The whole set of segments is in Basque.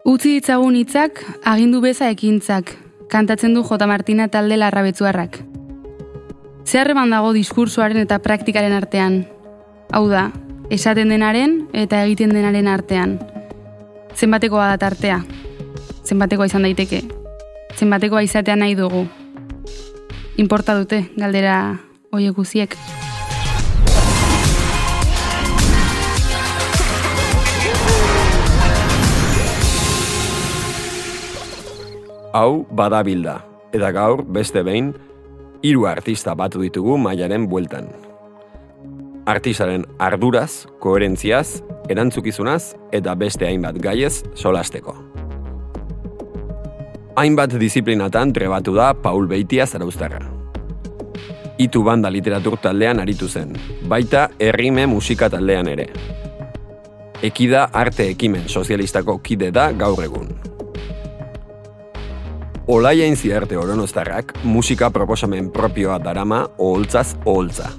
Utzi ditzagun hitzak, agindu beza ekintzak, kantatzen du J. Martina talde larrabetzuarrak. Zeharreman dago diskursoaren eta praktikaren artean. Hau da, esaten denaren eta egiten denaren artean. Zenbatekoa da tartea. Zenbatekoa izan daiteke. Zenbatekoa izatea nahi dugu. Inporta dute, galdera hoiek guziek. Hau badabilda, eta gaur beste behin hiru artista batu ditugu mailaren bueltan. Artistaren arduraz, koherentziaz, erantzukizunaz eta beste hainbat gaiez solasteko. Hainbat disiplinatan trebatu da Paul Beitia zarauztarra. Itu banda literatur taldean aritu zen, baita errime musika taldean ere. Ekida arte ekimen sozialistako kide da gaur egun. Olaia inziarte oronostarrak musika proposamen propioa darama oholtzaz oholtza.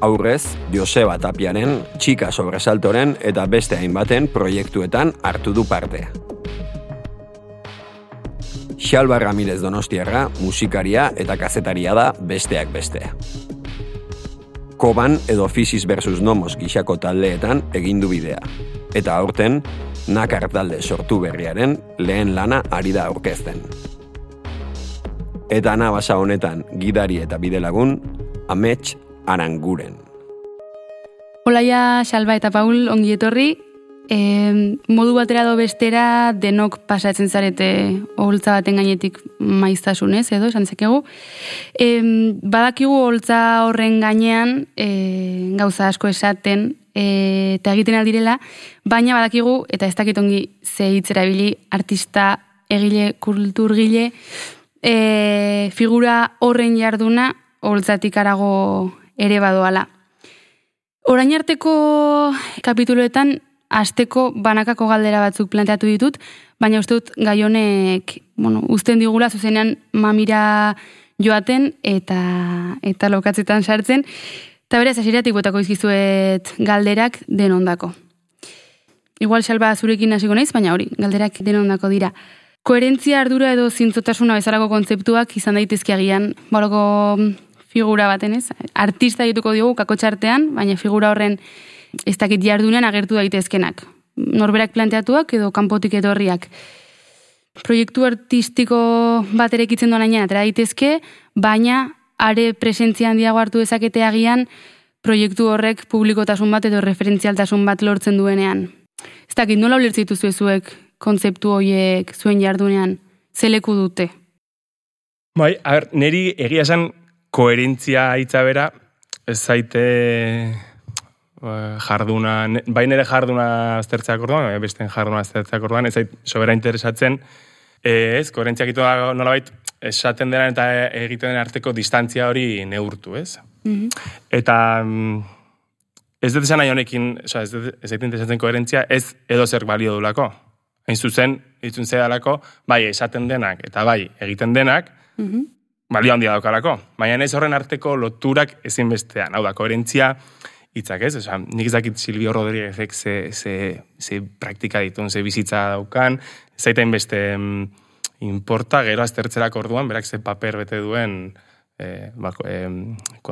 Aurrez, Joseba Tapiaren, Txika Sobresaltoren eta beste hainbaten proiektuetan hartu du parte. Xalba Ramirez Donostiarra musikaria eta kazetaria da besteak beste. Koban edo Fisis versus Nomos gixako taldeetan egin du bidea. Eta aurten, nakar talde sortu berriaren lehen lana ari da aurkezten. Eta anabasa honetan gidari eta bidelagun, amets aranguren. Olaia, Salba eta Paul, ongi etorri. E, modu batera do bestera denok pasatzen zarete oholtza baten gainetik maiztasunez, edo, esan zekegu. E, badakigu oholtza horren gainean e, gauza asko esaten e, eta egiten aldirela, baina badakigu, eta ez dakit ongi ze hitzerabili artista, egile, kulturgile, e, figura horren jarduna oholtzatik arago ere badoala. Orain arteko kapituloetan asteko banakako galdera batzuk planteatu ditut, baina uste dut gai honek, bueno, uzten digula zuzenean mamira joaten eta eta lokatzetan sartzen. Eta beraz, asiriatik botako izkizuet galderak denondako. Igual salba zurekin hasiko naiz, baina hori, galderak denondako dira. Koherentzia ardura edo zintzotasuna bezalako kontzeptuak izan daitezke agian, baloko figura baten ez, artista dituko diogu kakotxartean, baina figura horren ez dakit jardunean agertu daitezkenak. Norberak planteatuak edo kanpotik etorriak. Proiektu artistiko bat ere ikitzen duan atera daitezke, baina are presentzia handiago hartu dezakete agian proiektu horrek publikotasun bat edo referentzialtasun bat lortzen duenean. Ez dakit, nola ulertzitu zuezuek kontzeptu horiek zuen jardunean, zeleku dute? Bai, a ber, neri egia esan koherentzia hitza bera, ez zaite Eh, jarduna, bai nire jarduna aztertzeak orduan, beste jarduna aztertzeak orduan, ez zait sobera interesatzen, eh, ez, koherentziak itu nola bait, esaten dena eta egiten den arteko distantzia hori neurtu, ez? Mm Eta mm, ez dut esan nahi honekin, oza, ez dut ez interesatzen koherentzia, ez edo zer balio dulako. Hain zuzen, itzun zedalako, bai esaten denak eta bai egiten denak, mm balio handia daukalako. Baina ez horren arteko loturak ezinbestean. Hau da, koherentzia, hitzak, ez? Osa, nik ezakit Silvio Rodríguezek ze, ze, ze praktika ditun, ze bizitza daukan, zaitain beste mm, importa, gero aztertzerak orduan, berak ze paper bete duen e, bako, e,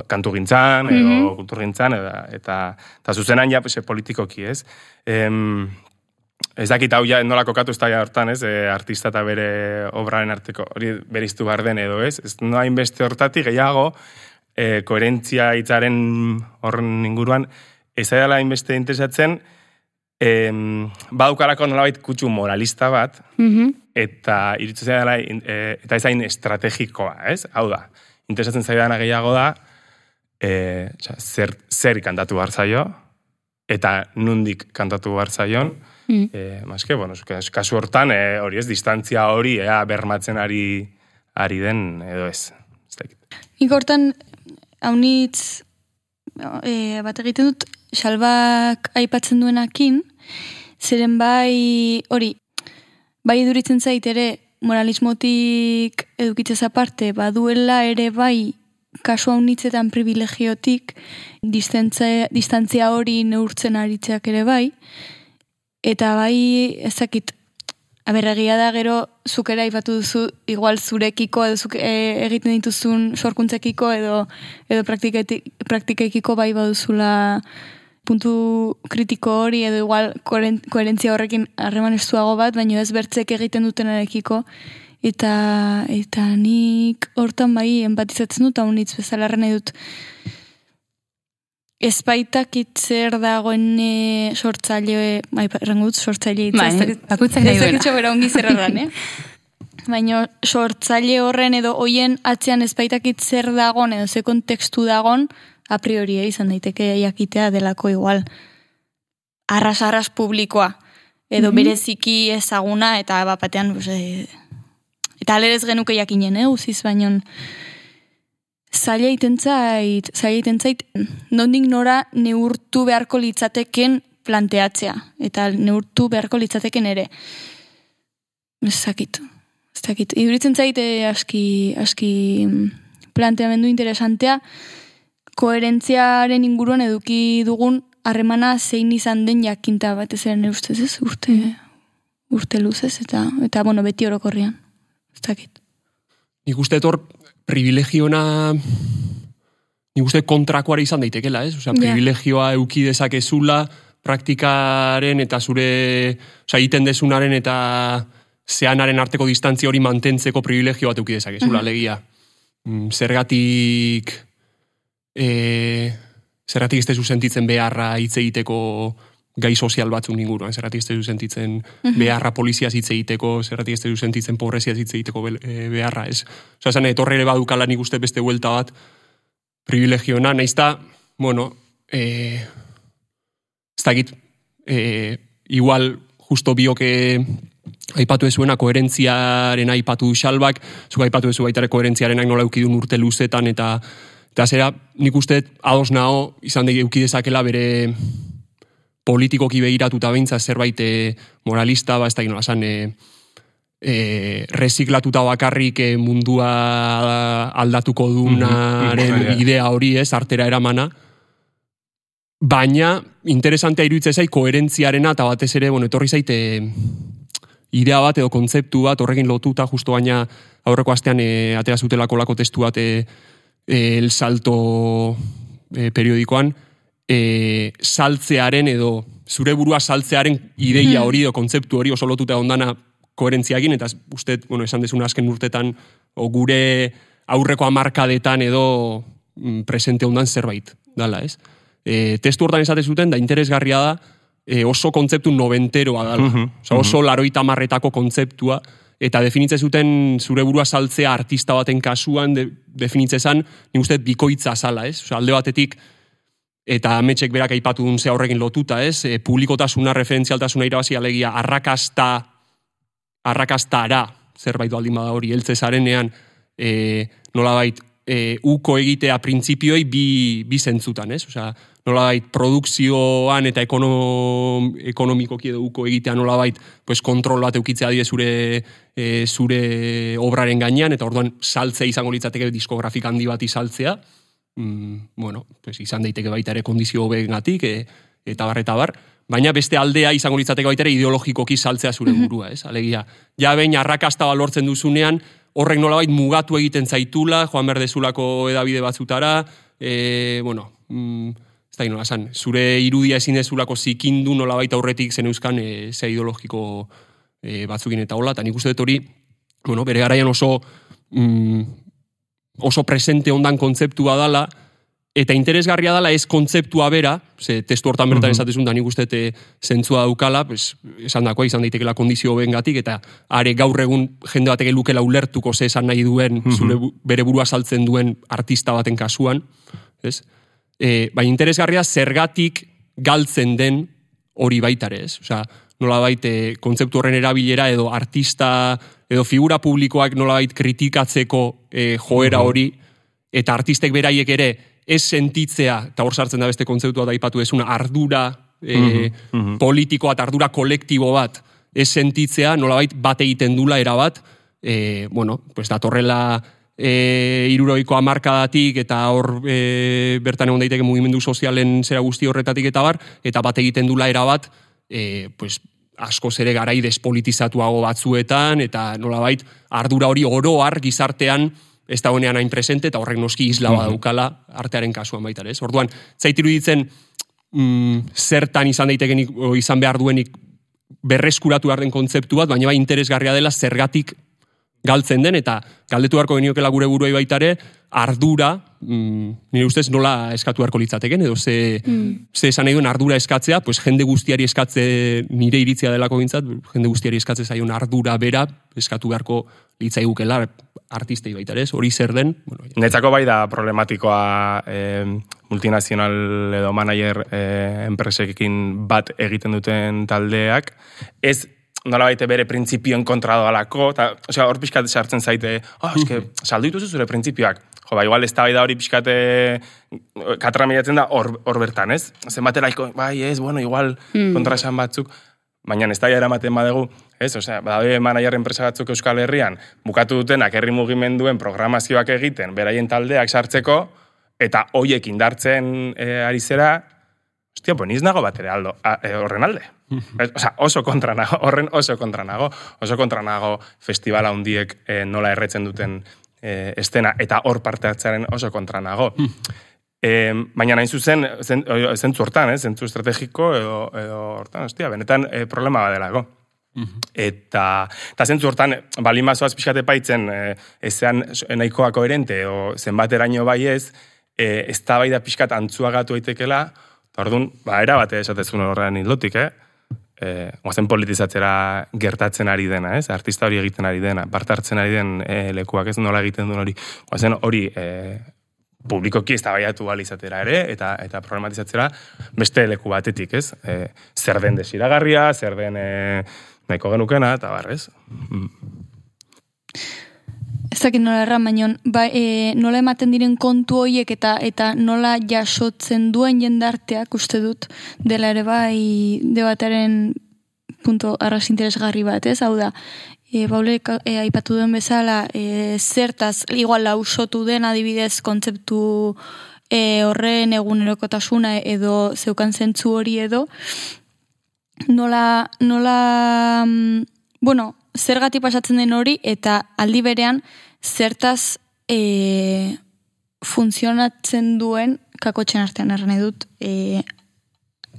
kantu gintzan, edo mm -hmm. kultur gintzan, eta, eta, eta zuzenan ja pues, politikoki, ez? E, ez dakit hau ja nola kokatu ez da hortan, ez? E, artista eta bere obraren arteko hori beriztu behar den edo, ez? Ez no hainbeste hortatik gehiago, e, koherentzia hitzaren horren inguruan, ez dela inbeste interesatzen, e, badukarako nolabait kutsu moralista bat, mm eta irutzen dela, e, eta ez hain estrategikoa, ez? Hau da, interesatzen zaidan gehiago da, e, zer, zer kantatu behar zaio, eta nundik kantatu behar zaion, mm. e, maske, bueno, kasu hortan, e, hori ez, distantzia hori, ea, bermatzen ari, ari den, edo ez. Nik hortan, haunitz e, bat egiten dut salbak aipatzen duenakin, zeren bai hori, bai duritzen zait ere moralismotik edukitzez aparte, baduela ere bai kasu haunitzetan privilegiotik distantzia, hori neurtzen aritzeak ere bai, eta bai ezakit aberregia da gero zukera ipatu duzu igual zurekiko edo zuk e, egiten dituzun sorkuntzekiko edo edo praktikekiko bai baduzula puntu kritiko hori edo igual koherentzia horrekin harreman estuago bat, baina ez bertzek egiten dutenarekiko eta eta nik hortan bai empatizatzen dut, hau nitz bezala nahi dut Espaitak itzer dagoen e, sortzaile, bai, errango dut sortzaile hitza. Bai, ez nahi Ez duena. bera ongi zer erran, eh? Baina sortzaile horren edo hoien atzean espaitakit zer dagon edo ze kontekstu dagon, a priori eh, izan daiteke jakitea delako igual. Arras-arras publikoa. Edo Mhm. bereziki ezaguna eta bapatean, pues, e, eta alerez genuke jakinen, eh, uziz baino zaila iten zait, zaila iten zait, nondik nora neurtu beharko litzateken planteatzea, eta neurtu beharko litzateken ere. Ez dakit, ez dakit. Iduritzen zaite aski, aski mm, planteamendu interesantea, koherentziaren inguruan eduki dugun harremana zein izan den jakinta batez ere nire ustez ez, urte, urte luzez, eta, eta bueno, beti orokorrian. Ez dakit. Nik uste etor privilegiona nik uste kontrakoari izan daitekela, ez? Osea, privilegioa euki dezakezula praktikaren eta zure, osea, egiten dezunaren eta zeanaren arteko distantzia hori mantentzeko privilegio bat euki dezakezula, Mhm. legia. Mm, Zergatik e, zergatik ez sentitzen beharra hitz egiteko gai sozial batzun inguruan, zergatik ez sentitzen beharra poliziaz hitz egiteko, zergatik ez sentitzen pobreziaz hitz egiteko e, beharra, ez? Osa, esan, etorre ere badukala nik uste beste huelta bat privilegiona, nahiz da, bueno, e, ez dakit, e, igual justo bioke aipatu ezuena koherentziaren aipatu xalbak, zuk aipatu ezu baitare koherentziarenak nola eukidun urte luzetan eta eta zera nik uste ados nao izan da eukidezakela bere politikoki begiratuta beintza zerbait eh, moralista, ba, ez da nola esan, e, e, reziklatuta bakarrik eh, mundua aldatuko dunaren Mhm, mhm, idea hori ez, artera eramana, baina interesantea iruditzen zait koherentziarena eta batez ere, bueno, etorri zaite idea bat edo kontzeptu bat horrekin lotuta justo baina aurreko astean e, atera zutelako lako testu bat e, e, el salto e, periodikoan e, saltzearen edo zure burua saltzearen ideia hori edo kontzeptu hori oso lotuta ondana koherentziakin eta uste, bueno, esan dezun azken urtetan o gure aurreko amarkadetan edo mm, presente ondan zerbait dala, ez? E, testu hortan esate zuten da interesgarria da e, oso kontzeptu noventeroa dala. Mhm, Osa, oso laroita marretako kontzeptua, eta definitze zuten zure burua saltzea artista baten kasuan, de, definitze zan, nik uste bikoitza zala, ez? Osa, alde batetik, eta ametxek berak aipatu dun ze horrekin lotuta, ez? E, publikotasuna, referentzialtasuna irabazi alegia, arrakasta, arrakastara, zerbait baldin bada hori, heltze zarenean, e, nolabait, e, uko egitea printzipioei bi, bi zentzutan, ez? Osea, nolabait produkzioan eta ekonom, ekonomikoki edo uko egitea nolabait pues, kontrol bat eukitzea die zure, e, zure obraren gainean, eta orduan saltzea izango litzateke diskografik handi bat izaltzea, mm, bueno, pues, izan daiteke baita ere kondizio hobegatik, e, eta bar, eta bar, baina beste aldea izango litzateke baita ere ideologikoki saltzea zure burua, ez? Alegia, ja behin arrakasta balortzen duzunean, horrek nolabait mugatu egiten zaitula, joan behar dezulako edabide batzutara, e, bueno, mm, da nola esan, zure irudia ezin dezulako zikindu nolabait aurretik zen euskan e, ze ideologiko e, batzukin eta hola, eta nik uste dut hori, bueno, bere garaian oso mm, oso presente ondan kontzeptua dala, eta interesgarria dala ez kontzeptua bera, ze testu hortan bertan Mhm. esatezun da nik uste te zentzua daukala, pues, esan dakoa izan daitekela kondizio bengatik, eta are gaur egun jende batek lukela ulertuko ze esan nahi duen, Mhm. zure bu- bere burua saltzen duen artista baten kasuan, ez? E, baina interesgarria zergatik galtzen den hori baitare, ez? Osea, nolabait e, kontzeptu horren erabilera edo artista edo figura publikoak nolabait kritikatzeko e, joera hori eta artistek beraiek ere ez sentitzea, eta hor sartzen da beste kontzeptua da aipatu ezuna, ardura e, mhm. politikoa eta ardura kolektibo bat ez sentitzea, nolabait bat egiten dula erabat, e, bueno, pues datorrela e, iruroiko amarkadatik eta hor e, bertan egon daiteke mugimendu sozialen zera guzti horretatik eta bar, eta bat egiten dula erabat, e, pues, askoz ere garai despolitizatuago batzuetan, eta nolabait ardura hori oro har gizartean ez da honean hain presente, eta horrek noski isla daukala artearen kasuan baita, ez? Orduan, zait iruditzen, mm, zertan izan daitekenik, o izan behar duenik berreskuratu behar den kontzeptu bat, baina bai interesgarria dela zergatik galtzen den, eta galdetu beharko geniokela gure buruei baitare, ardura, mm, nire ustez nola eskatu beharko litzateken, edo ze, mm. ze esan nahi duen ardura eskatzea, pues jende guztiari eskatze nire iritzia delako gintzat, jende guztiari eskatze zaion ardura bera, eskatu beharko litzai gukela artistei baita ez, hori zer den. Bueno. Netzako bai da problematikoa eh, multinazional edo manager eh, enpresekin bat egiten duten taldeak, ez nola baite bere printzipioen kontra doalako, eta, osea, hor pixkat sartzen zaite, oh, eske, saldu dituzu zure printzipioak. Jo, ba, igual ez da hori pixkate katra da hor, hor bertan, ez? Zenbat eraiko, bai, ez, bueno, igual mm. kontra esan batzuk, baina ez da eramaten badegu, ez? Osea, badabe manager enpresa batzuk Euskal Herrian, bukatu dutenak herri mugimenduen programazioak egiten, beraien taldeak sartzeko, eta hoiek indartzen e, ari zera, Ostia, pues niz nago bat ere aldo, a, e, horren alde. Osa, oso kontra nago, horren oso kontra nago, oso kontra nago festivala hundiek e, nola erretzen duten e, estena, eta hor parte hartzaren oso kontra nago. E, baina nahi zuzen, zen, zentzu hortan, eh, zentzu estrategiko, edo, edo hortan, ostia, benetan e, problema badelago. Eta, eta zentzu hortan, bali mazoaz pixkate paitzen, e, ezean nahikoa koherente, o zenbateraino bai ez, e, ez da bai da pixkat antzuagatu aitekela, Orduan, ba, era bate esatezun horrean hildotik, eh? E, politizatzera gertatzen ari dena, ez? Artista hori egiten ari dena, parte hartzen ari den e, lekuak ez nola egiten duen hori. Oazen hori e, publikoki ez da baiatu izatera ere, eta eta problematizatzera beste leku batetik, ez? E, zer den desiragarria, zer den e, nahiko genukena, eta barrez. Mm. Ez dakit nola erran, baina ba, e, nola ematen diren kontu hoiek eta eta nola jasotzen duen jendarteak uste dut dela ere bai debataren punto arras interesgarri bat, ez? Hau da, e, baule e, aipatu duen bezala e, zertaz, igual lausotu den adibidez kontzeptu e, horren egunerokotasuna edo zeukan zentzu hori edo, nola, nola, mm, bueno, zergati pasatzen den hori eta aldi berean zertaz e, funtzionatzen duen kakotxen artean erren edut e,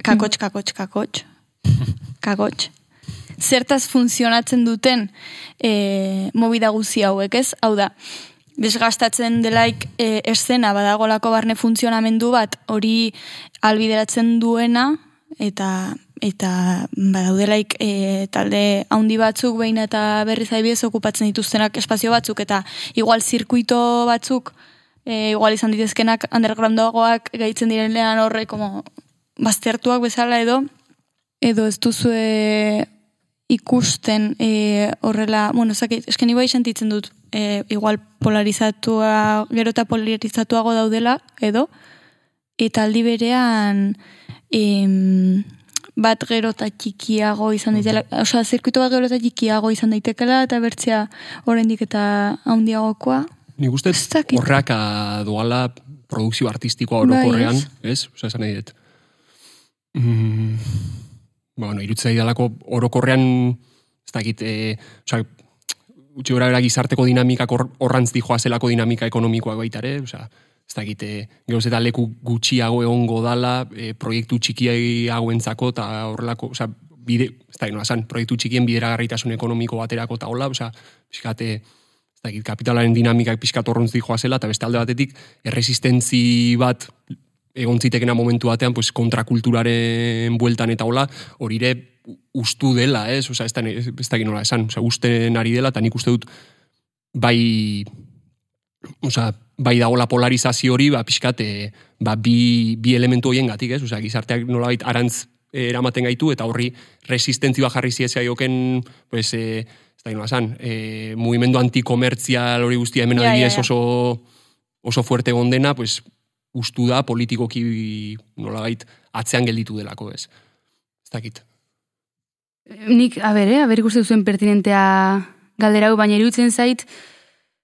kakotx, kakotx, kakotx kakotx zertaz funtzionatzen duten e, mobida guzi hauek ez, hau da desgastatzen delaik e, eszena badagolako barne funtzionamendu bat hori albideratzen duena eta eta badaudelaik e, talde handi batzuk behin eta berri zaibidez okupatzen dituztenak espazio batzuk eta igual zirkuito batzuk e, igual izan ditezkenak undergroundagoak gaitzen direnean horre como baztertuak bezala edo edo ez duzu ikusten e, horrela, bueno, zake, esken ibai sentitzen dut e, igual polarizatua, gero eta polarizatuago daudela edo eta aldi berean em, bat gero eta txikiago izan daitela, osea, zirkuito bat gero eta txikiago izan daitekela, eta bertzea oraindik eta handiagokoa. Nik uste horreak doala produkzio artistikoa orokorrean, bai, ez? Osea, esan nahi dut. Mm, bueno, irutzea idalako orokorrean, ez dakit, e, osea, utxe gora gizarteko dinamikak horrantz dijoa zelako dinamika ekonomikoak baitare, osea, ez da egite, geroz eta leku gutxiago egongo dala, e, proiektu txikiagoentzako eta horrelako, oza, bide, ez da egin, proiektu txikien bideragarritasun ekonomiko baterako eta hola, oza, pixkate, ez da egit, kapitalaren dinamikak pixkat horrontz dijoa zela, eta beste alde batetik, erresistentzi bat egon zitekena momentu batean, pues, kontrakulturaren bueltan eta hola, hori ere ustu dela, ez, oza, ez da, ez da egin esan, oza, usten ari dela, eta nik uste dut, bai, oza, bai dagoela polarizazio hori, ba, pixkat, e, ba, bi, bi elementu horien gatik, ez? Osea, gizarteak nolabait arantz eh, eramaten gaitu, eta horri resistentzioa jarri ziezea joken, pues, e, ez da esan, e, mugimendu antikomertzial hori guztia hemen ja, ja, ja. oso, oso fuerte gondena, pues, ustu da politikoki nolabait atzean gelditu delako, ez? Ez dakit. Nik, a ber, eh? a ber ikusten zuen pertinentea galderau, baina irutzen zait,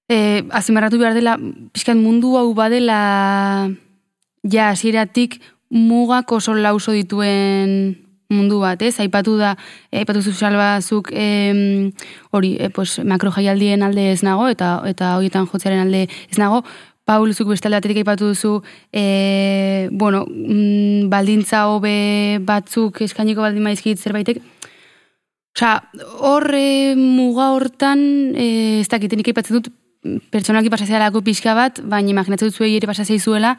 e, azimarratu behar dela, pixkat mundu hau badela, ja, hasieratik mugak oso lauso dituen mundu bat, ez? Aipatu da, eh, aipatu zu salbazuk em, hori, e, pues, makro jaialdien alde ez nago, eta eta horietan jotzearen alde ez nago, Paul, zuk beste alde batetik aipatu duzu, e, bueno, mm, baldintza hobe batzuk eskainiko baldin maizkit zerbaitek, Osa, horre muga hortan, e, ez dakit, nik aipatzen dut, pertsonalki pasazealako pixka bat, baina imaginatzen dut ere pasazeizuela,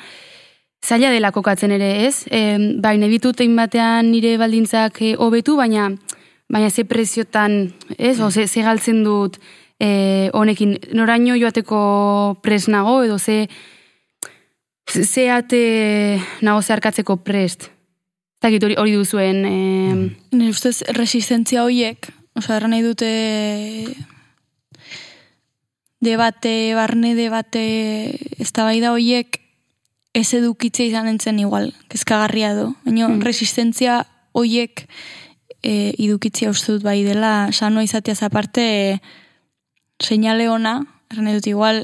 zaila dela kokatzen ere, ez? E, baina ditut egin batean nire baldintzak eh, hobetu, baina baina ze preziotan, ez? O, ze, ze galtzen dut e, honekin, noraino joateko presnago, edo ze ze ate nago zeharkatzeko prest. Zakit hori, hori duzuen... E... Nire ustez, resistentzia horiek, oza, erran nahi dute debate, barne debate, ez da bai da horiek ez edukitze izan entzen igual, kezkagarria du. Baina mm. resistentzia horiek e, idukitzia uste dut bai dela, sano izatea zaparte e, seinale ona, erran dut igual,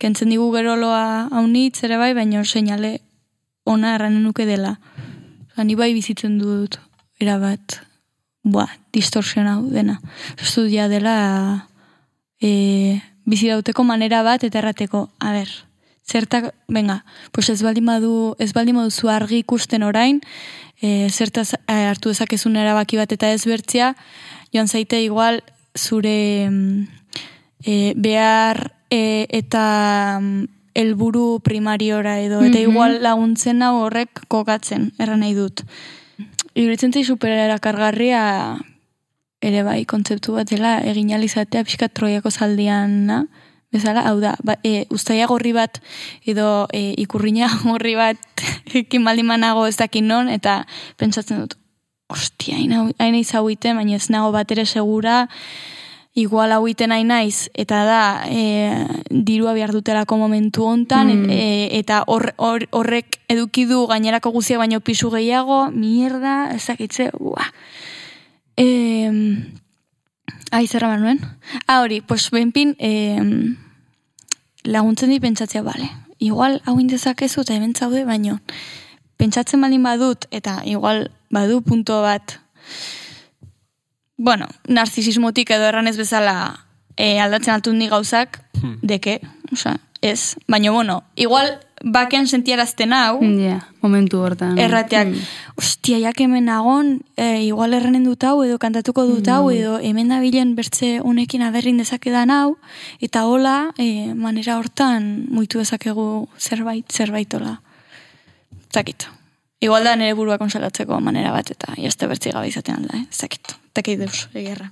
kentzen digu geroloa haunitz ere bai, baina seinale ona erran nuke dela. Ba, ni bai bizitzen dut erabat ba, distorsion hau dena. Estudia dela e, bizi dauteko manera bat eta errateko, a ber, zertak, venga, pues ez baldin badu, ez baldin badu zu argi ikusten orain, e, zertaz e, hartu dezakezun erabaki bat eta ez bertzia, joan zaite igual zure e, behar e, eta helburu primariora edo, eta mhm. igual laguntzen hau horrek kokatzen, erran nahi dut. Ibritzen zai supererakargarria ere bai, kontzeptu bat dela, egin alizatea pixka troiako zaldian, na? Bezala, hau da, ba, e, ustaia gorri bat, edo e, ikurriña gorri bat, ekin baldimanago ez dakin non, eta pentsatzen dut, ostia, hain izauiten, baina ez nago bat ere segura, igual hau iten nahi naiz, eta da, e, dirua behar dutelako momentu hontan, mm. e, eta hor, horrek eduki du gainerako guzia baino pisu gehiago, mierda, ezakitze, ua. E, ai, zerra nuen? Ah, hori, pues, benpin, e, laguntzen di pentsatzea, bale, igual hau indezakezu eta hemen zaude, baino, pentsatzen baldin badut, eta igual badu punto bat, bueno, narzisismotik edo erran ez bezala e, aldatzen altu ni gauzak, hmm. deke, oza, ez. Baina, bueno, igual bakean sentiarazten hau, yeah, momentu hortan. Errateak, hmm. ostia, jak hemen agon, e, igual erranen dut hau, edo kantatuko dut hau, hmm. edo hemen dabilen bertze unekin aberrin dezakedan hau, eta hola, e, manera hortan, muitu dezakegu zerbait, zerbaitola. Zakit. Igual da nire burua konsolatzeko manera bat, eta jazte bertzi gabe izaten alda, eh? Zakit takei deus, egerra.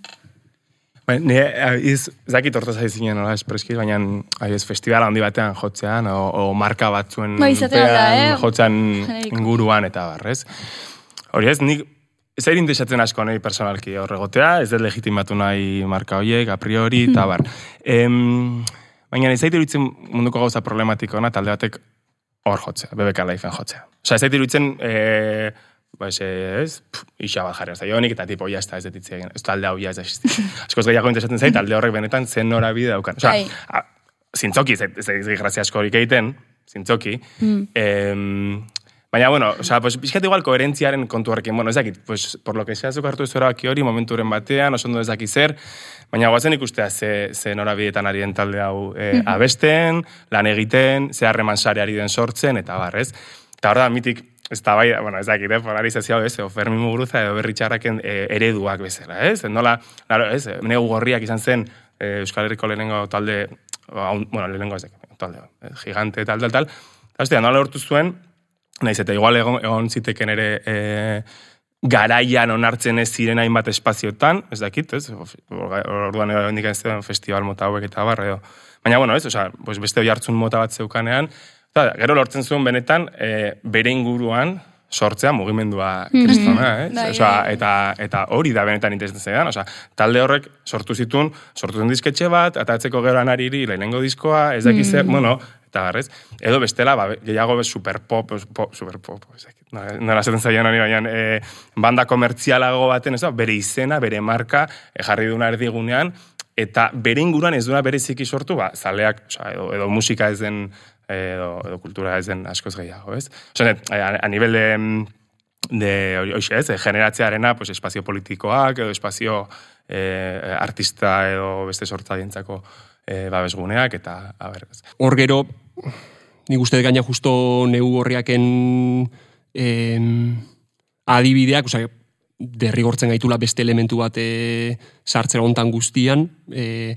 Ba, ne, iz, zakit hortaz ari zinen, nola, espreski, baina ez festival handi batean jotzean, o, o marka batzuen ba, eh? jotzean inguruan eta barrez. Hori ez, nik ez ari interesatzen asko nahi personalki horregotea, ez dut legitimatu nahi marka horiek, a priori, eta bar. Em, baina ez zaitu munduko gauza problematiko, na, talde batek hor jotzea, BBK Lifeen jotzea. Osa, ez zaitu iruditzen, eh, ba, ez, isa bat jarri, jonik, eta tipo, ya ez detitzi egin, ez talde hau, ya ez da. Askoz gehiago interesatzen zait, talde horrek benetan zen nora bide daukan. Osa, bai. zintzoki, ez da grazia asko horik egiten, zintzoki. Mm. Em, baina, bueno, osa, pues, pixkat igual koherentziaren kontu horrekin, bueno, ezakit, pues, por lo que sea, zuk hartu ez hori, momenturen batean, oso ondo ezaki zer, baina guazen ikustea ze, ze nora bidetan ari den talde hau e, mm -hmm. abesten, lan egiten, ze harreman sare ari den sortzen, eta barrez. Eta hor da, mitik, ez da bai, bueno, ez dakit, eh, polarizazioa ez, o Fermi Muguruza edo berritxarraken e, ereduak bezala, ez? Nola, claro, ez, negu gorriak izan zen e, Euskal Herriko lehenengo talde, o, bueno, lehenengo ez talde, gigante, tal, tal, tal. Eta, nola hortu zuen, naiz, eta igual egon, egon ziteken ere e, garaian onartzen ez ziren hainbat espaziotan, ez dakit, ez? Orduan edo hendik festival mota hauek eta barra, edo. Baina, bueno, ez, oza, pues beste hori hartzun mota bat zeukanean, Eta, gero lortzen zuen benetan, e, bere inguruan sortzea mugimendua mhm. kristona, eh? Mm -hmm. eta, eta hori da benetan interesatzen zegoen, Osa, talde horrek sortu zituen, sortu zen disketxe bat, eta atzeko gero anariri lehenengo diskoa, ez dakiz mm bueno, eta garrez, edo bestela, ba, gehiago be super pop, pop super pop, nola zaten zailan hori baina, e, banda komertzialago baten, ez da, bere izena, bere marka, e, jarri duna erdigunean, eta bere inguruan ez duna bere ziki sortu, ba, zaleak, oza, edo, edo musika ez den, edo, edo kultura ez den askoz gehiago, ez? Oso, a, a nivel de, de hori hoxe ez, generatzearena pues, espazio politikoak edo espazio eh, artista edo beste sortzaientzako eh, babesguneak eta a ber, ez. Hor gero, nik uste gaina justo neu horriaken em, adibideak, osea, derrigortzen gaitula beste elementu bat e, sartzera hontan guztian, e,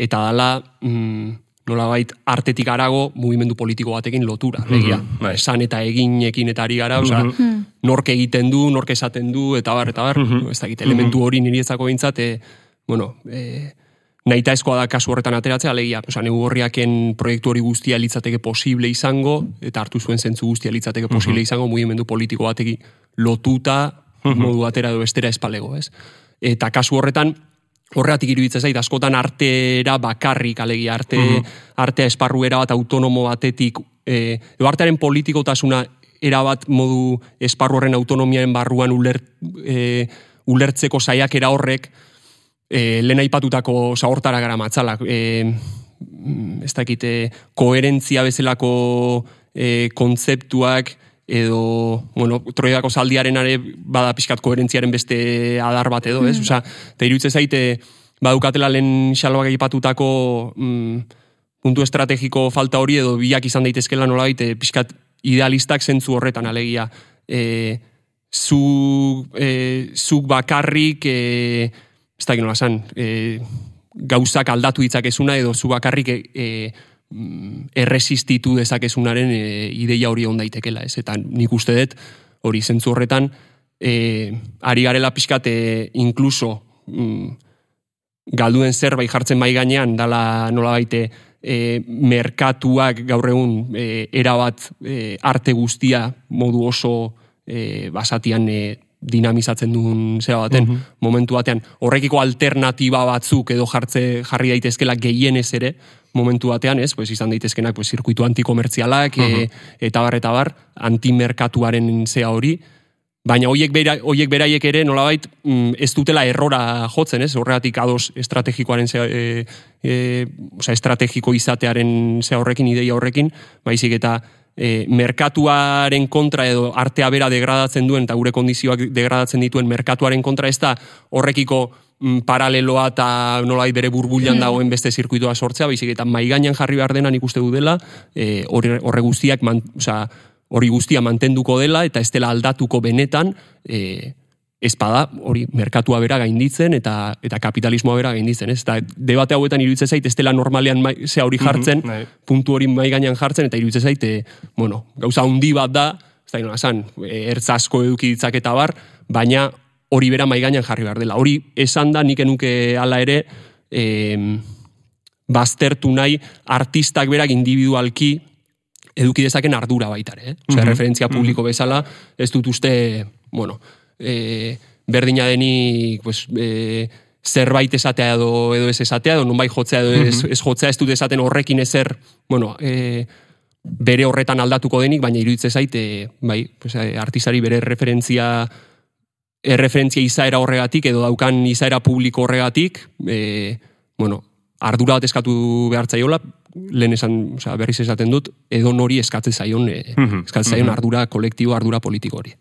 eta dala, mm, nolabait artetik arago mugimendu politiko batekin lotura, legia. bai. Esan eta eginekin eta ari gara, osea, nork egiten du, nork esaten du, eta bar, eta bar, ez dakit, elementu hori niri ezako bintzat, e, bueno, e, nahita eskoa da kasu horretan ateratzea, alegia, oza, negu horriaken proiektu hori guztia litzateke posible izango, eta hartu zuen zentzu guztia litzateke posible izango, mugimendu politiko bateki lotuta, modu batera edo bestera espalego, ez? Eta kasu horretan, horregatik iruditzen zait, askotan artera bakarrik, alegia, arte, artea esparruera bat autonomo batetik, e, edo artearen politikotasuna erabat modu esparru horren autonomiaren barruan uler, e, ulertzeko saiakera horrek, e, lehen aipatutako zahortara gara matzalak, e, mm, ez dakit, e, koherentzia bezalako e, kontzeptuak, edo, bueno, troiako zaldiaren are bada pixkat koherentziaren beste adar bat edo, ez? Osa, eta iruditzen zaite, badukatela lehen xaloak aipatutako mm, puntu estrategiko falta hori edo biak izan daitezkela nolabait e, pixkat idealistak zentzu horretan alegia. E, zu, e, zuk bakarrik, e, ez dakit nola e, gauzak aldatu ditzakezuna edo zu bakarrik e, e, mm, erresistitu dezakezunaren e, ideia hori on daitekela, ez? Eta nik uste dut hori zentzu horretan e, ari garela pixkat e, inkluso mm, galduen zerbait jartzen bai gainean dala nola baite e, merkatuak gaur egun e, erabat e, arte guztia modu oso e, basatian e, dinamizatzen duen zera baten, momentu batean, horrekiko alternatiba batzuk edo jartze jarri daitezkela gehienez ere, momentu batean, ez, pues izan daitezkenak pues, zirkuitu antikomertzialak, e, eta bar, eta bar, antimerkatuaren zea hori, baina hoiek bera, hoiek beraiek ere nolabait mm, ez dutela errora jotzen, ez? Horregatik ados estrategikoaren zea, e, e, osea, estrategiko izatearen zea horrekin, ideia horrekin, baizik eta e, merkatuaren kontra edo artea bera degradatzen duen eta gure kondizioak degradatzen dituen merkatuaren kontra ez da horrekiko paraleloa eta nolai bere burbulian dagoen beste zirkuitoa sortzea, baizik eta maigainan jarri behar dena nik uste du dela, e, horre, guztiak, man, osea, hori guztia mantenduko dela eta ez dela aldatuko benetan, e, espada hori merkatua bera gainditzen eta eta kapitalismoa bera gainditzen, ez? Eta debate hauetan iruditzen zait ez dela normalean mai, zea hori jartzen, bai. puntu hori mai gainean jartzen eta iruditzen zait, e, bueno, gauza handi bat da, ez da inola esan, e, ertz asko eduki ditzak eta bar, baina hori bera mai gainean jarri behar dela. Hori esan da nik enuke hala ere em, baztertu nahi artistak berak individualki eduki dezaken ardura baita ere. Eh? Osea, referentzia publiko bezala, ez dut uste, bueno, e, berdina denik, pues, e, zerbait esatea edo, edo ez esatea, edo nonbait jotzea edo ez, ez jotzea ez dut esaten horrekin ezer, bueno, e, bere horretan aldatuko denik, baina iruditze zaite, bai, pues, e, artistari bere referentzia erreferentzia izaera horregatik edo daukan izaera publiko horregatik, e, bueno, ardura bat eskatu behar zaiola, lehen esan, osea, berriz esaten dut, edo nori eskatzen zaion, e, eskatzen zaion ardura kolektibo, ardura politiko hori.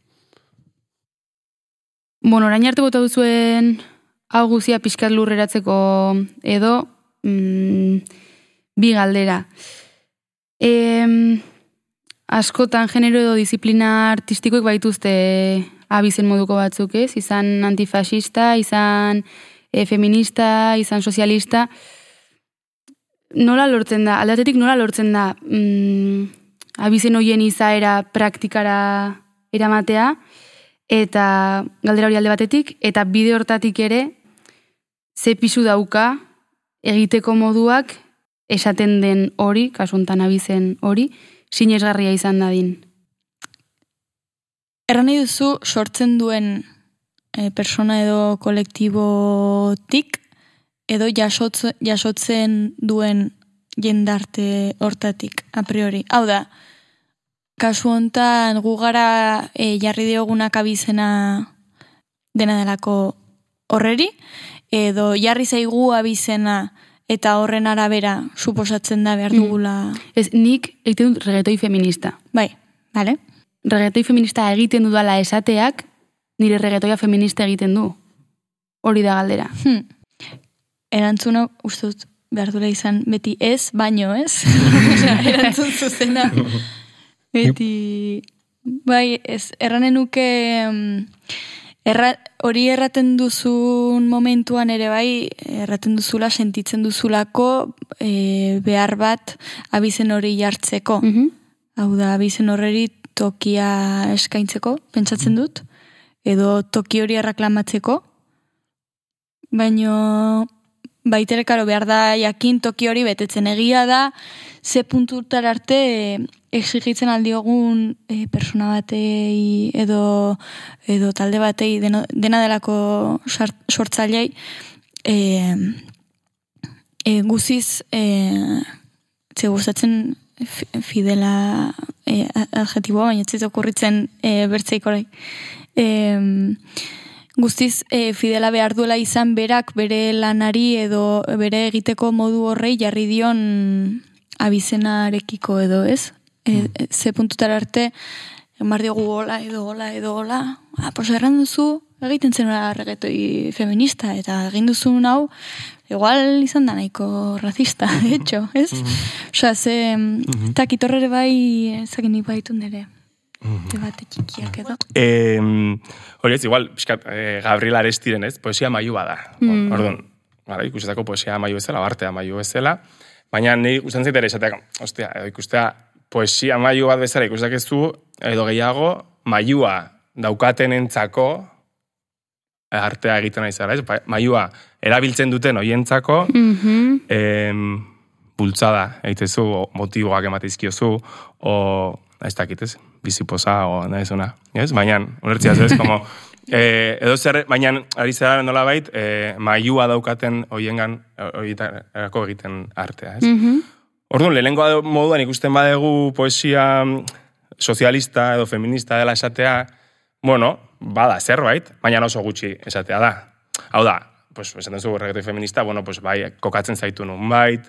Bueno, orain arte bota duzuen hau guzia pixkat lurreratzeko edo mm, bi galdera. E, askotan genero edo disiplina artistikoek baituzte abizen moduko batzuk, ez? Izan antifasista, izan e, feminista, izan sozialista. Nola lortzen da, aldatetik nola lortzen da mm, abizen hoien izaera praktikara eramatea, eta galdera hori alde batetik, eta bide hortatik ere, ze pisu dauka egiteko moduak esaten den hori, kasuntan abizen hori, sinesgarria izan dadin. Erran nahi duzu sortzen duen e, persona edo kolektibotik edo jasotze, jasotzen duen jendarte hortatik, a priori. Hau da, kasu hontan gu gara e, jarri diogunak abizena dena delako horreri, edo jarri zaigu abizena eta horren arabera suposatzen da behar dugula. Ez, nik egiten dut regetoi feminista. Bai, bale? Regetoi feminista egiten dudala esateak, nire regetoia feminista egiten du. Hori da galdera. Hmm. Erantzuna, uste dut, behar duela izan, beti ez, baino ez. Osea, Erantzun zuzena. Beti, bai, ez, erranen nuke, mm, erra, hori erraten duzun momentuan ere bai, erraten duzula, sentitzen duzulako e, behar bat abizen hori jartzeko. Mhm. Hau da, abizen horreri tokia eskaintzeko, pentsatzen dut, edo toki hori erreklamatzeko, baino baitere karo behar da jakin toki hori betetzen egia da, ze puntutar arte eh, exigitzen aldiogun e, persona batei edo, edo talde batei deno, dena delako sortzailei e, e, guziz e, ze gustatzen fidela e, adjetiboa, baina ez okurritzen e, bertzeik orai. E, guztiz e, fidela behar duela izan berak bere lanari edo bere egiteko modu horrei jarri dion abizenarekiko edo ez? E, e, ze puntutara arte emar diogu hola edo hola edo hola ah, pues erran duzu egiten zen regetoi feminista eta egin duzun hau igual izan da nahiko racista, de hecho, ez? Osea, ze, eta kitorrere bai, ezakin nik baitu nire, debate txikiak edo. Eh, hori ez, igual, pixkat, eh, Gabriel Arestiren, ez? Poesia maiu bada. Mm. Orduan, gara, ikusetako poesia maiu bezala, bartea maiu bezala, baina ni gustatzen zait ere esateak, ostia, edo ikustea poesia maiu bat bezala ikusak ez du, edo gehiago, maiua daukaten entzako, artea egiten nahi zara, ez? Pa- Maiua erabiltzen duten hoientzako, Mhm. em, bultzada egitezu, motiboak ematizkiozu, o, ez dakit ez, bizipoza, o nahizuna, ez? Baina, ulertzia ez, como, eh, edo zer, baina, ari zera nola bait, eh, maiua daukaten hoiengan, horietarako egiten artea, ez? Mhm. Orduan, lehenengo moduan ikusten badegu poesia mm, sozialista edo feminista dela esatea, bueno, bada zerbait, baina oso gutxi esatea da. Hau da, pues, esaten zu reggaetoi feminista, bueno, pues, bai, kokatzen zaitu nun bait,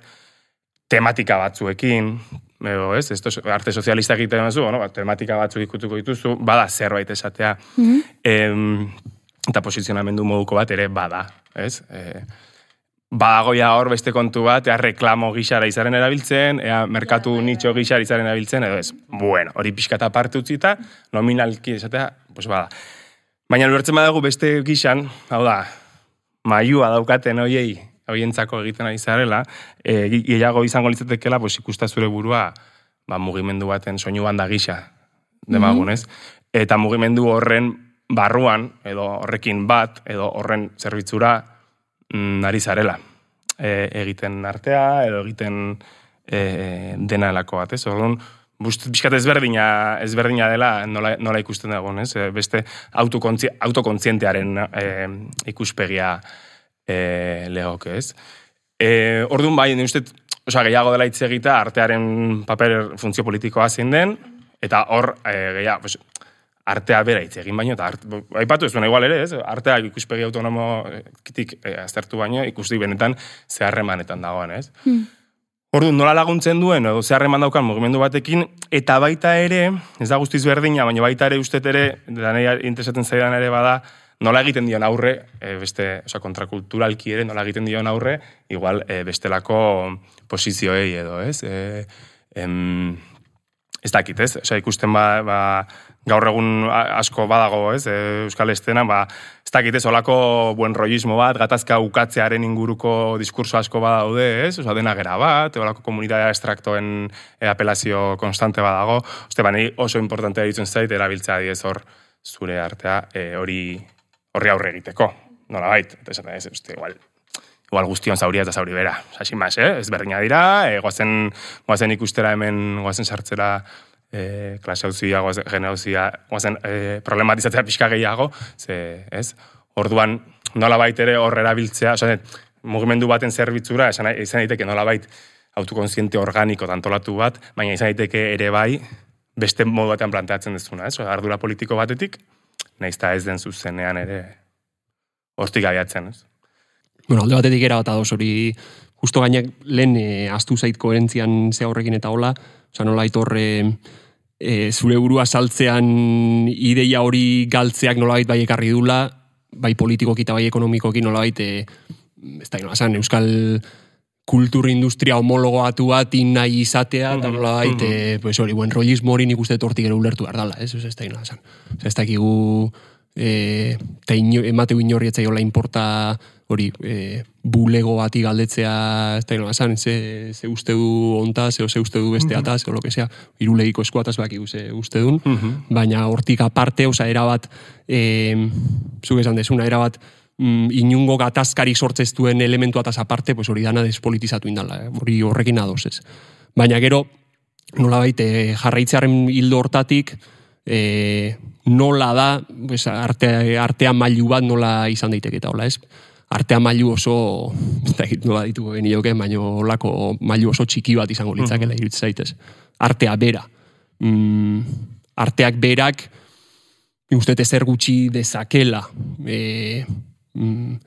tematika batzuekin, edo, ez, esto, arte sozialista egiten duzu, bueno, ba, tematika batzuk ikutuko dituzu, bada zerbait esatea. Em, eta posizionamendu moduko bat ere bada, ez? E, badago ja hor beste kontu bat, ea reklamo gixara izaren erabiltzen, ea merkatu nitxo gixara izaren erabiltzen, edo ez. Bueno, hori pixkata parte utzita, nominalki esatea, pues bada. Baina ulertzen badago beste gixan, hau da, maiua daukaten hoiei, hoientzako egiten ari zarela, e, ge- gehiago izango litzatekeela, pues ikusta zure burua, ba, mugimendu baten soinu banda gisa, demagun, ez? Eta mugimendu horren barruan, edo horrekin bat, edo horren zerbitzura, mm, ari zarela. E, egiten artea, edo egiten e, dena elako bat, ez? Orduan, Bust, pixkat ezberdina, ezberdina dela nola, nola ikusten dagoen, ez? E, Beste autokontzi, autokontzientearen e, ikuspegia e, legoke, ez? E, orduan bai, ni uste, osea, gehiago dela hitz egita artearen paper funtzio politikoa zein den, eta hor, e, gehiago, pues, artea bera hitz egin baino, eta art, aipatu ez igual ere, ez? Artea ikuspegi autonomotik e, aztertu baino, ikusti benetan zeharremanetan dagoen, ez? Orduan, nola laguntzen duen, edo zeharreman daukan mugimendu batekin, eta baita ere, ez da guztiz berdina, baina baita ere ustet ere, danei interesatzen zaidan ere bada, nola egiten dion aurre, e, beste, oza, kontrakulturalki ere, nola egiten dion aurre, igual, e, bestelako posizioei edo, ez? E, em, ez dakit, ez? Osea, ikusten ba, ba, gaur egun asko badago, ez? E, Euskal Estena, ba, ez dakit, ez? Olako buen rollismo bat, gatazka ukatzearen inguruko diskurso asko badaude, ez? Osa, dena gera bat, olako komunitatea estraktoen e, apelazio konstante badago. Oste, ba, oso importantea ditzen zait, erabiltzea diez hor zure artea e, hori horri aurre egiteko. Nola bait, eta esaten ez, uste, igual, igual guztion zauria eta zauri bera. Sin más, eh? Ez berdina dira, e, goazen, goazen ikustera hemen, goazen sartzera e, klase hauzia, goazen gene hauzia, goazen e, problematizatzea pixka gehiago, ze, ez? Orduan, nola bait ere hor erabiltzea, osa, mugimendu baten zerbitzura, esan, izan daiteke nola bait autokonsiente organiko tantolatu bat, baina izan daiteke ere bai, beste modu batean planteatzen dezuna, ez? Ardura politiko batetik, nahiz eta ez den zuzenean ere hortik abiatzen, ez? Bueno, alde batetik era bat ados hori, justo gainek lehen e, astu zait koherentzian ze horrekin eta hola, oza, nola aitorre e, zure burua saltzean ideia hori galtzeak nolabait bai ekarri dula, bai politikoki eta bai ekonomikoki nolabait, e, ez da nola esan, euskal kultur industria homologoatu bat nahi izatea, eta nolabait, e, pues hori, buen rollismo hori nik uste tortik ere ulertu behar dala, ez, ez da nola esan. Ez da kigu, e, eta ino, emate inorri etzai hola importa hori e, bulego bati galdetzea ez da nola esan, ze, ze uste du onta, ze, ze uste du beste ataz, o lo que sea, irulegiko eskuataz baki ze uste dun, baina hortik aparte, oza, erabat, e, zuk esan desuna, erabat, mm, inungo gatazkari sortzez duen elementu ataz aparte, pues hori dana despolitizatu indala, eh? hori horrekin adoz ez. Baina gero, nola baite, jarraitzearen hildo hortatik, e, nola da, pues, arte, artea mailu bat nola izan daiteke eta hola, ez? Artea mailu oso, ez da nola dituko genioke, baina olako mailu oso txiki bat izango litzakela, mm zaitez. Artea bera. Mm, arteak berak, uste ezer gutxi dezakela. E, mm,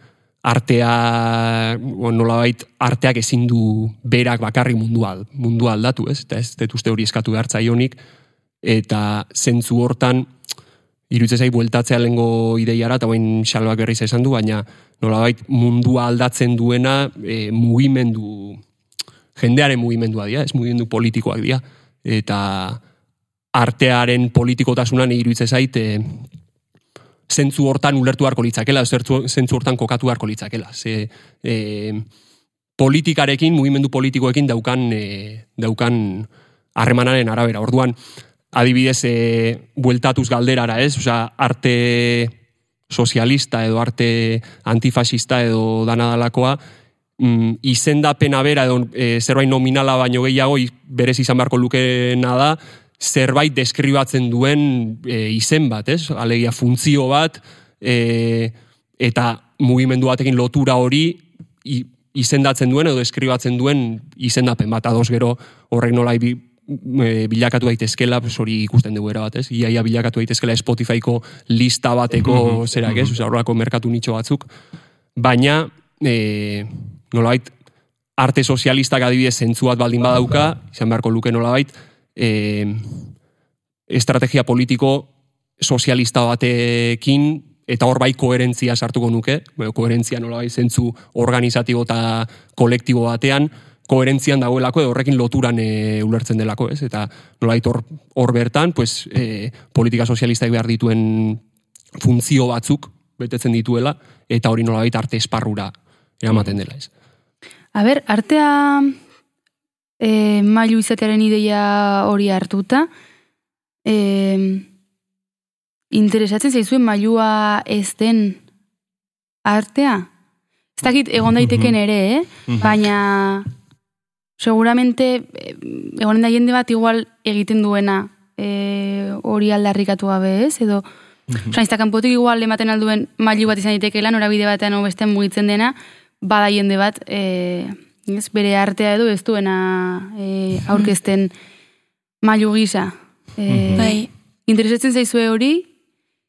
artea, nolabait, arteak ezin du berak bakarri mundua, mundua aldatu, ez? Eta ez dut uste hori eskatu behar zaionik, eta zentzu hortan, iruditzen zai bueltatzea lengo ideiara, eta bain xalbak berriz esan du, baina nolabait mundua aldatzen duena e, mugimendu, jendearen mugimendua dira, ez mugimendu politikoak dira, eta artearen politikotasunan iruditzen zait, e, zentzu hortan ulertu harko litzakela, zentzu hortan kokatu harko litzakela. Ze, e, politikarekin, mugimendu politikoekin daukan, e, daukan harremanaren arabera. Orduan, adibidez, e, bueltatuz galderara, ez? Osea, arte sozialista edo arte antifasista edo danadalakoa, mm, izendapena bera edo e, zerbait nominala baino gehiago berez izan beharko lukeena da, zerbait deskribatzen duen e, izen bat, ez? Alegia funtzio bat, e, eta mugimendu batekin lotura hori izendatzen duen edo deskribatzen duen izendapen bat, ados gero horrek nola e, bilakatu daitezkela, pues hori ikusten dugu era bat, ez? Iaia bilakatu daitezkela Spotifyko lista bateko mm -hmm. zerak, ez? Osa, horrako merkatu nitxo batzuk. Baina, e, nolabait, arte sozialistak adibidez zentzuat baldin badauka, izan beharko luke nolabait, e, estrategia politiko sozialista batekin eta hor bai koherentzia sartuko nuke, koherentzia nolabait zentzu organizatibo eta kolektibo batean, koherentzian dagoelako edo horrekin loturan e, ulertzen delako, ez? Eta nolait hor, hor bertan, pues, e, politika sozialistak behar dituen funtzio batzuk betetzen dituela, eta hori nolait arte esparrura eramaten dela, ez? A ber, artea e, mailu izatearen ideia hori hartuta, e, interesatzen zaizuen mailua ez den artea? Ez dakit egon daiteken ere, eh? baina seguramente eh, egonen da jende bat igual egiten duena e, hori aldarrikatu gabe ez, edo mm -hmm. igual ematen alduen mailu bat izan daitekeela norabide batean beste mugitzen dena, bada jende bat e, ez, bere artea edo ez duena e, aurkezten mailu gisa. E, bai. Interesatzen zaizue hori?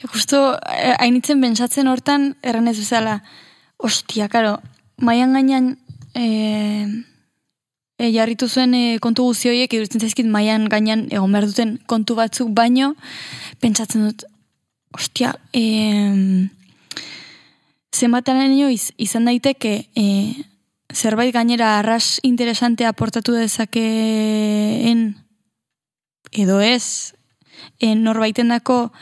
Justo, hainitzen bentsatzen hortan, erranez bezala, ostia, karo, maian gainan, eh, e, jarritu zuen e, kontu guzti horiek iduritzen zaizkit maian gainean egon behar duten kontu batzuk baino pentsatzen dut ostia e, zenbatan iz, izan daiteke e, zerbait gainera arras interesante aportatu dezakeen edo ez e, norbaiten dako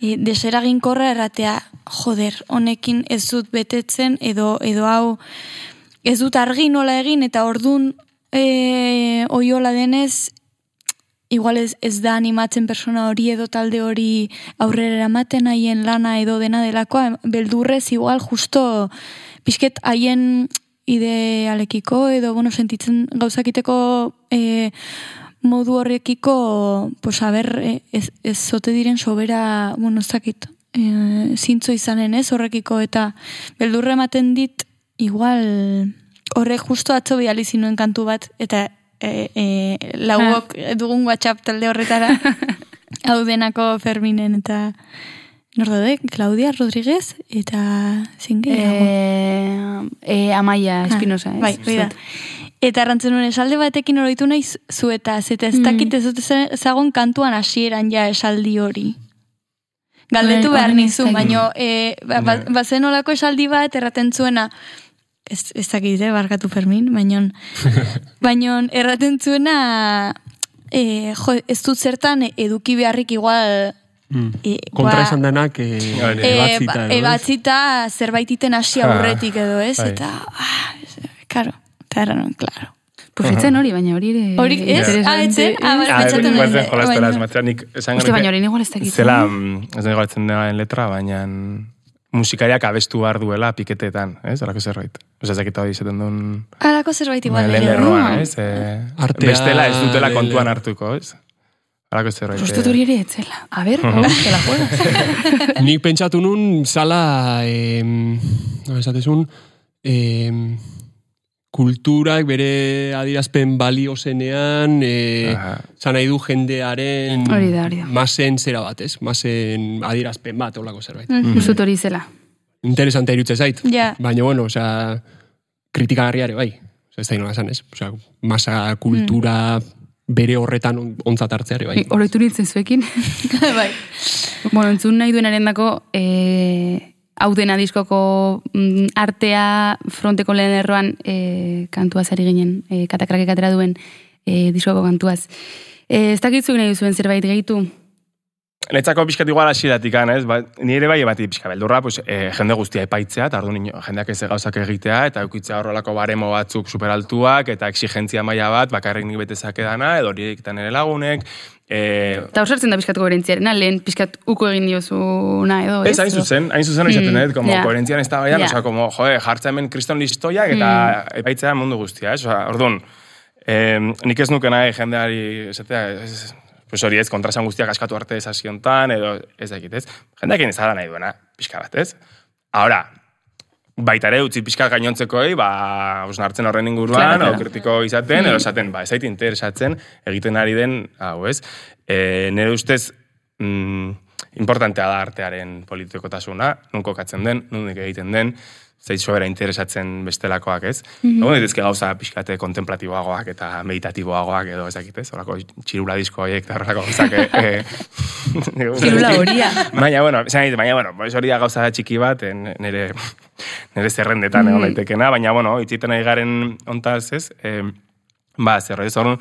e, deseraginkorra erratea joder, honekin ez dut betetzen edo edo hau ez dut argi nola egin eta ordun e, oiola denez, igual ez, ez da animatzen persona hori edo talde hori aurrera eramaten haien lana edo dena delakoa, beldurrez igual justo pixket haien idealekiko edo bueno, sentitzen gauzakiteko e, modu horrekiko pues a ber, e, ez, ez zote diren sobera bueno, zakit, e, zintzo izanen ez horrekiko eta beldurre ematen dit igual horrek justo atzo bihali zinuen kantu bat, eta e, e, lauok ha. dugun WhatsApp talde horretara, hau denako Ferminen, eta nor daude, Claudia Rodríguez, eta zinge? E, e, Amaia Espinosa, Bai, bai Eta errantzen nuen esalde batekin oroitu nahi zuetaz, eta ez dakit ez dut ezagon kantuan hasieran ja esaldi hori. Galdetu Bai, behar hori ez nizu, dakit. baino, e, ba, ba, bazen olako esaldi bat erraten zuena, ez, ez dakit, eh, barkatu Fermin, baino, baino erraten zuena, e, jo, ez dut zertan eduki beharrik igual, e, Kontra ba, esan denak, e, e, ba- ez? ebatzita zerbait iten hasi Ah, aurretik edo, ez? bai. Eta, ah, karo, eta erran, klaro. Pues etzen hori, baina hori ere... Hori, ez? Ah, etzen? Ah, Ah, pentsatu nuen, batzen jolastela baina- hori igual ez dakit. Zela, eh? mm, ez da galtzen denaren letra, baina musikariak abestu behar duela piketetan, ez? Alako zerbait. Osa, ez dakit hori izaten duen... Halako zerbait igual. lehen lerroan, no? ez? E, Artea bestela ez dutela kontuan hartuko, ez? Alako zerbait. Uste dut hori ere etzela. A ber, oh, te la juegas. Nik pentsatu nun zala, em, no, esatezun, em, kulturak bere adirazpen balio zenean, e, zan nahi du jendearen Hori da, hori da. masen zera bat, ez? Masen adirazpen bat, olako zerbait. Uste dut hori zela. Interesante irutze zait. Ja. Baina, bueno, osea, kritikagarriare bai. Osea, ez da inola esan, ez? Osea, masa kultura bere horretan on- ontzat hartzeare bai. Oroitu nintzen zuekin. bai. bueno, entzun nahi duenaren dako, e, hau dena diskoko mm, artea fronteko lehen erroan e, kantuaz ari ginen, e, katakrake katera duen e, diskoko kantuaz. E, ez dakitzu nahi duzuen zerbait gehitu? Netzako pixkat igual hasieratik ez? Ba, ni ere bai bati pixka beldurra, pues, e, jende guztia epaitzea, eta orduan ino- jendeak ez gauzak egitea, eta eukitzea horrelako baremo batzuk superaltuak, eta exigentzia maila bat, bakarrik nik betezak edana, edo hori egiten ere lagunek, e, Eta osartzen da pixkat koherentziarena, lehen pixkat uko egin diozuna edo, ez? Ez, hain zuzen, hain zuzen hori Mm, mm, como ja. koherentzian ez da baian, osea, como, joe, jartza hemen kriston listoiak eta epaitzea mundu guztia, ez? Osea, orduan, eh, nik ez nuke nahi jendeari, esatea, ez, pues hori ez, kontrasan guztiak askatu arte esasiontan, edo ez dakit, ez? Jendeak ez nahi duena, pixka bat, ez? Ahora, baita ere utzi pixka gainontzekoei, ba, osnartzen horren inguruan, Claro, o kritiko izaten, edo esaten, ba, ez zait interesatzen egiten ari den, hau, ez? E, nire ustez, mm, importantea da artearen politikotasuna, nun kokatzen den, nundik egiten den, zait sobera interesatzen bestelakoak, ez? Mm -hmm. Egon dituzke gauza pixkate kontemplatiboagoak eta meditatiboagoak edo ezakit, ez? Horako txirula disko horiek eta horrelako gauzak. E, e, Txirula horia. Baina, bueno, esan nahi, baina, bueno, pues hori da gauza txiki bat, nire, nire zerrendetan egon daitekena, baina, bueno, itziten nahi garen ontaz, ez? E, ba, zer, ez orduan,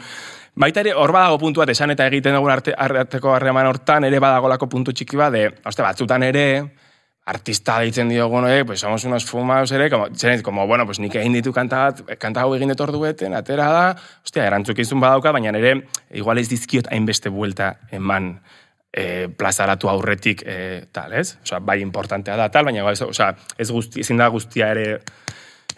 Baita ere, hor badago puntu bat, esan eta egiten dugun arte, arteko harreman hortan, ere badagolako puntu txiki bat, de, oste, batzutan ere, artista deitzen diogun, eh, pues somos unos fumados ere, como, zen, como, bueno, pues nik egin ditu kanta bat, kanta hau egin dut ordueten, atera da, ostia, erantzukizun badauka, baina ere, igual ez dizkiot hainbeste buelta eman e, plazaratu aurretik e, tal, ez? Osea, bai importantea da tal, baina bai, osea, ez guzti, ezin da guztia ere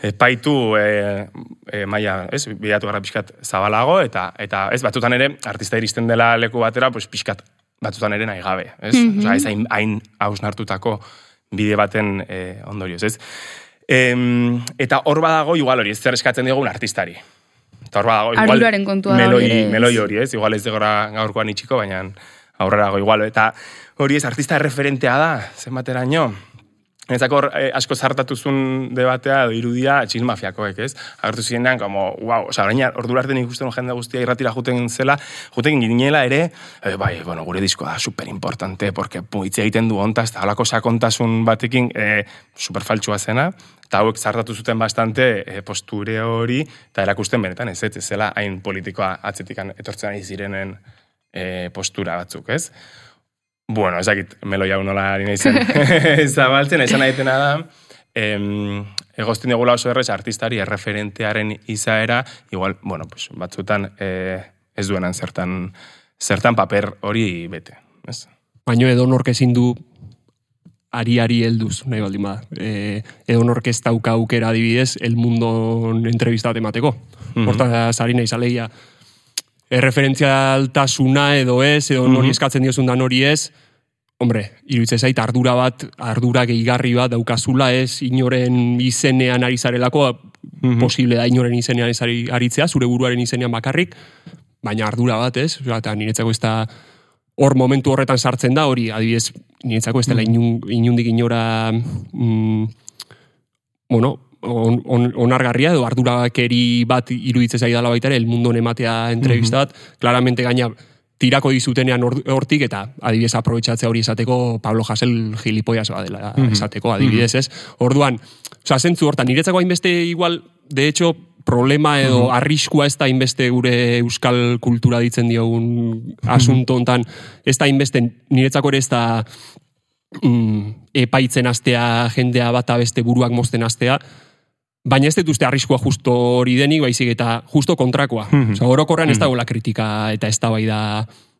epaitu e, e, maila, ez, bidatu gara pixkat zabalago, eta, eta ez, batzutan ere, artista iristen dela leku batera, pues, pixkat batzutan ere nahi gabe, ez? Osea, ez hain, hain hausnartutako bide baten e, ondorioz, ez? Em, eta hor badago, igual hori, ez zer eskatzen diogun artistari. Eta hor badago, igual, Arduraren kontua da meloi, hori meloi hori, ez? Igual ez degora gaurkoan itxiko, baina aurrerago igual. Eta hori ez, artista referentea da, zenbateraino. Ezako eh, asko zartatuzun debatea edo irudia txil mafiakoek, ez? Agertu zirenean, como, wow, oza, orain ordura arte nik jende guztia irratira juten zela, juten ginela ere, eh, bai, bueno, gure diskoa da super importante, porque pu, hitz egiten du ontaz, eta halako sakontasun batekin eh, super faltsua zena, eta hauek zartatu zuten bastante eh, posture hori, eta erakusten benetan, ez, ez zela hain politikoa atzetikan etortzen ari zirenen eh, postura batzuk, ez? Bueno, ez dakit, meloi hau nola ari nahi zen zabaltzen, esan nahi da, em, egozten digula oso errez artistari erreferentearen izaera, igual, bueno, pues, batzutan eh, ez duenan zertan, zertan paper hori bete. Ez? Baino edo nork ezin du ari-ari helduz, nahi baldin bada. E, edo nork ez dauka aukera adibidez, el mundo entrevista bat emateko. Mhm. Hortaz, ari nahi zaleia, erreferentzialtasuna edo ez, edo nori Mhm. eskatzen diozun da nori ez, hombre, iruditzen zait ardura bat, ardura gehigarri bat daukazula ez, inoren izenean ari zarelako, Mhm. posible da inoren izenean ez ari, aritzea, zure buruaren izenean bakarrik, baina ardura bat ez, eta niretzako ez da hor momentu horretan sartzen da, hori adibidez, niretzako ez dela inun, inundik inora, mm, bueno, on, on, onargarria edo ardurakeri bat iruditzen zaidala baita ere, el mundo ematea entrevista bat, claramente gaina tirako dizutenean hor- hortik eta adibidez aprobetxatzea hori esateko Pablo Hasel gilipoias badela esateko adibidez ez. Orduan, osea, zentzu hortan, niretzako hainbeste igual, de hecho, problema edo arriskua ez da hainbeste gure euskal kultura ditzen diogun asunto hontan, ez da hainbeste niretzako ere ez da mm, epaitzen astea jendea bata beste buruak mozten astea, baina ez dut uste arriskua justo hori denik, baizik eta justo kontrakoa. Osa, orokorrean ez dagoela kritika eta ez da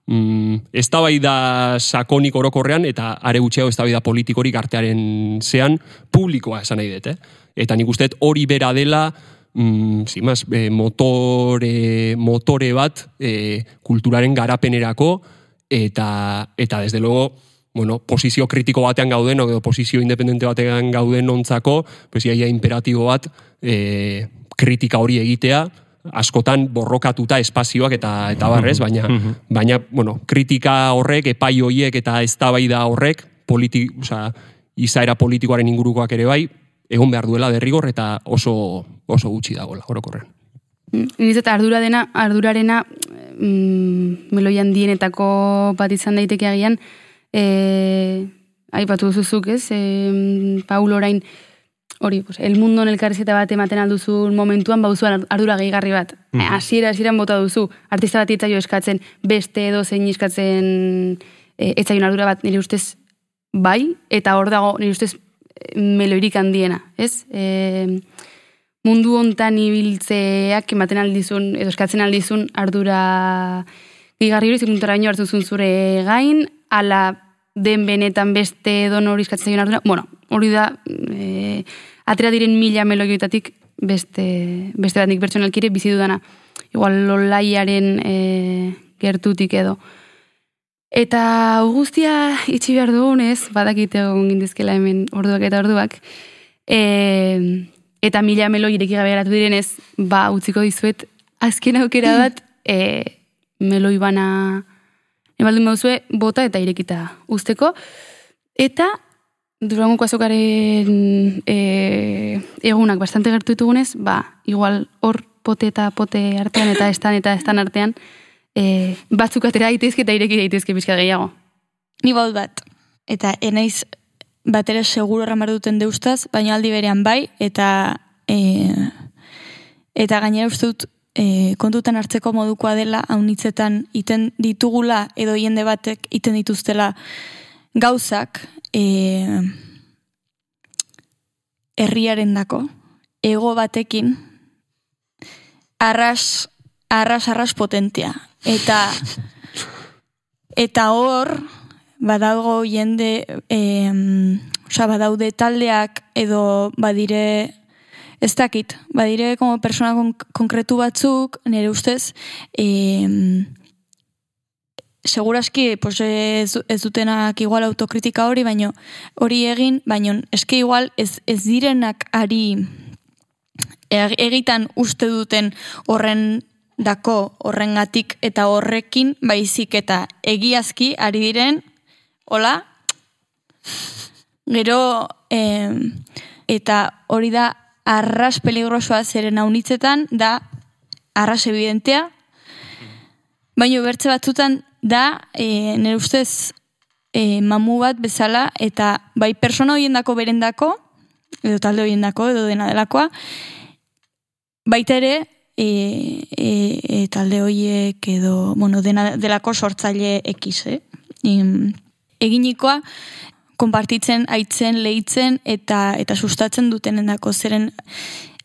mm, ez da sakonik orokorrean eta are gutxiago ez da politikorik artearen zean publikoa esan nahi dut, eh? Eta nik uste dut hori bera dela mm, zimaz, e, motore, motore bat e, kulturaren garapenerako eta, eta desde luego bueno, posizio kritiko batean gauden, edo posizio independente batean gauden ontzako, pues iaia imperatibo bat, e, kritika hori egitea, askotan borrokatuta espazioak eta eta barrez, baina, baina bueno, kritika horrek, epai horiek eta eztabaida horrek, politi, osea, izaera politikoaren ingurukoak ere bai, egon behar duela derrigor eta oso, oso gutxi dagoela, orokorren. Iniz eta ardura dena, ardurarena mm, meloi handienetako bat izan daiteke agian, e, aipatu duzuzuk, ez? E, Paul orain, hori, pues, el mundo elkarrizeta bat ematen alduzun momentuan, bauzuan ardura gehigarri bat. Mm. Hasiera, hasieran bota duzu, artista bat itzaio eskatzen, beste edo zein eskatzen e, etzaion ardura bat, nire ustez, bai, eta hor dago, nire ustez, meloirik handiena, ez? E, mundu hontan ibiltzeak ematen aldizun, edo eskatzen aldizun ardura gehigarri hori zikuntaraino hartuzun zure gain, ala den benetan beste don hori eskatzen zaion ardura, bueno, hori da, e, atera diren mila melogioetatik beste, beste bat nik pertsonalkire bizi dudana. Igual lolaiaren e, gertutik edo. Eta guztia itxi behar dugunez, badakite egon gindizkela hemen orduak eta orduak, e, eta mila melo ireki gabe geratu direnez, ba, utziko dizuet, azken aukera bat, e, meloi bana, ebaldun behuzue, bota eta irekita usteko. Eta, Durangoko azokaren e, egunak bastante gertu ditugunez, ba, igual hor pote eta pote artean eta estan eta estan artean, e, batzuk atera daitezke eta ireki daitezke pizka gehiago. Ni baut bat. Eta enaiz bat ere seguro erramar duten deustaz, baina aldi berean bai, eta e, eta gainera uste dut e, kontutan hartzeko modukoa dela haunitzetan iten ditugula edo jende batek iten dituztela gauzak e, herriaren dako, ego batekin arras, arras, arras potentia. Eta eta hor, badago jende, e, oza, badaude taldeak edo badire ez dakit, badire como persona kon konkretu batzuk, nire ustez, e, seguraski pues, ez, ez dutenak igual autokritika hori, baino hori egin, baino eske igual ez, ez direnak ari eg- egitan uste duten horren dako horrengatik eta horrekin baizik eta egiazki ari diren hola? Gero em, eta hori da arras peligrosoa zeren haunitzetan da arras evidentea baino bertze batzutan da e, nire ustez e, mamu bat bezala eta bai persona horiendako berendako edo talde horiendako edo dena delakoa baita ere e, e, e, talde horiek edo bueno, dena delako sortzaile X, eh? Em, eginikoa konpartitzen, aitzen, lehitzen eta eta sustatzen dutenendako zeren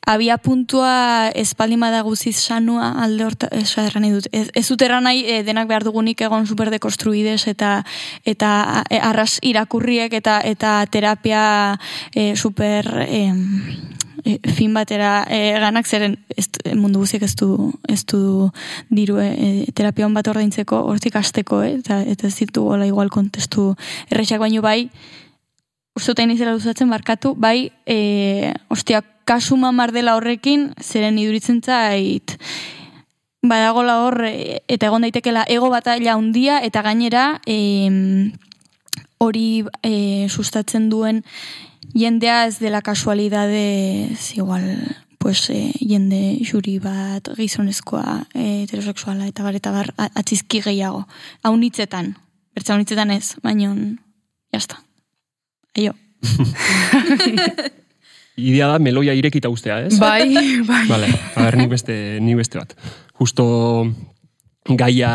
abia puntua espaldima da guziz sanua alde horta, esa erran dut. Ez, ez erran nahi eh, denak behar dugunik egon super dekonstruides eta eta eh, arras irakurriek eta eta terapia eh, super eh, eh, fin batera eh, ganak zeren ez, mundu guziek ez du, ez du diru eh, terapia on bat ordaintzeko hortik hasteko eh, eta, eta ez ditu hola igual kontestu errexak baino bai ustotain izela luzatzen markatu, bai, e, ostia, kasu mamar dela horrekin, zeren iduritzen zait, badagola hor, e, eta egon daitekela ego batalla handia eta gainera, e, hori e, sustatzen duen jendea ez dela kasualidade, ez igual, pues, eh, jende juri bat, gizonezkoa, eh, heterosexuala, eta bar, eta bar, a- atzizki gehiago. Haunitzetan, bertza haunitzetan ez, baina, jazta. Aio. Idea da meloia irekita ustea, ez? Bai, bai. Vale, a ber, nik beste, nik beste bat. Justo gaia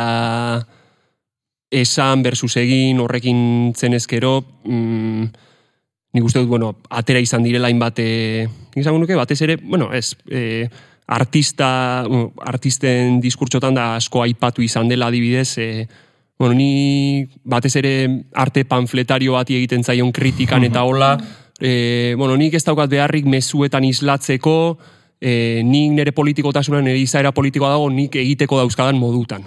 esan versus egin horrekin zenezkero, mm, nik uste dut, bueno, atera izan direla hainbat, e, nik izango nuke, batez ere, bueno, ez, e, artista, bueno, artisten diskurtsotan da asko aipatu izan dela adibidez, e, bueno, ni batez ere arte panfletario bati egiten zaion kritikan eta hola, e, bueno, nik ez daukat beharrik mezuetan islatzeko, e, nik nire politikotasunan, nire izaera politikoa dago, nik egiteko dauzkadan modutan.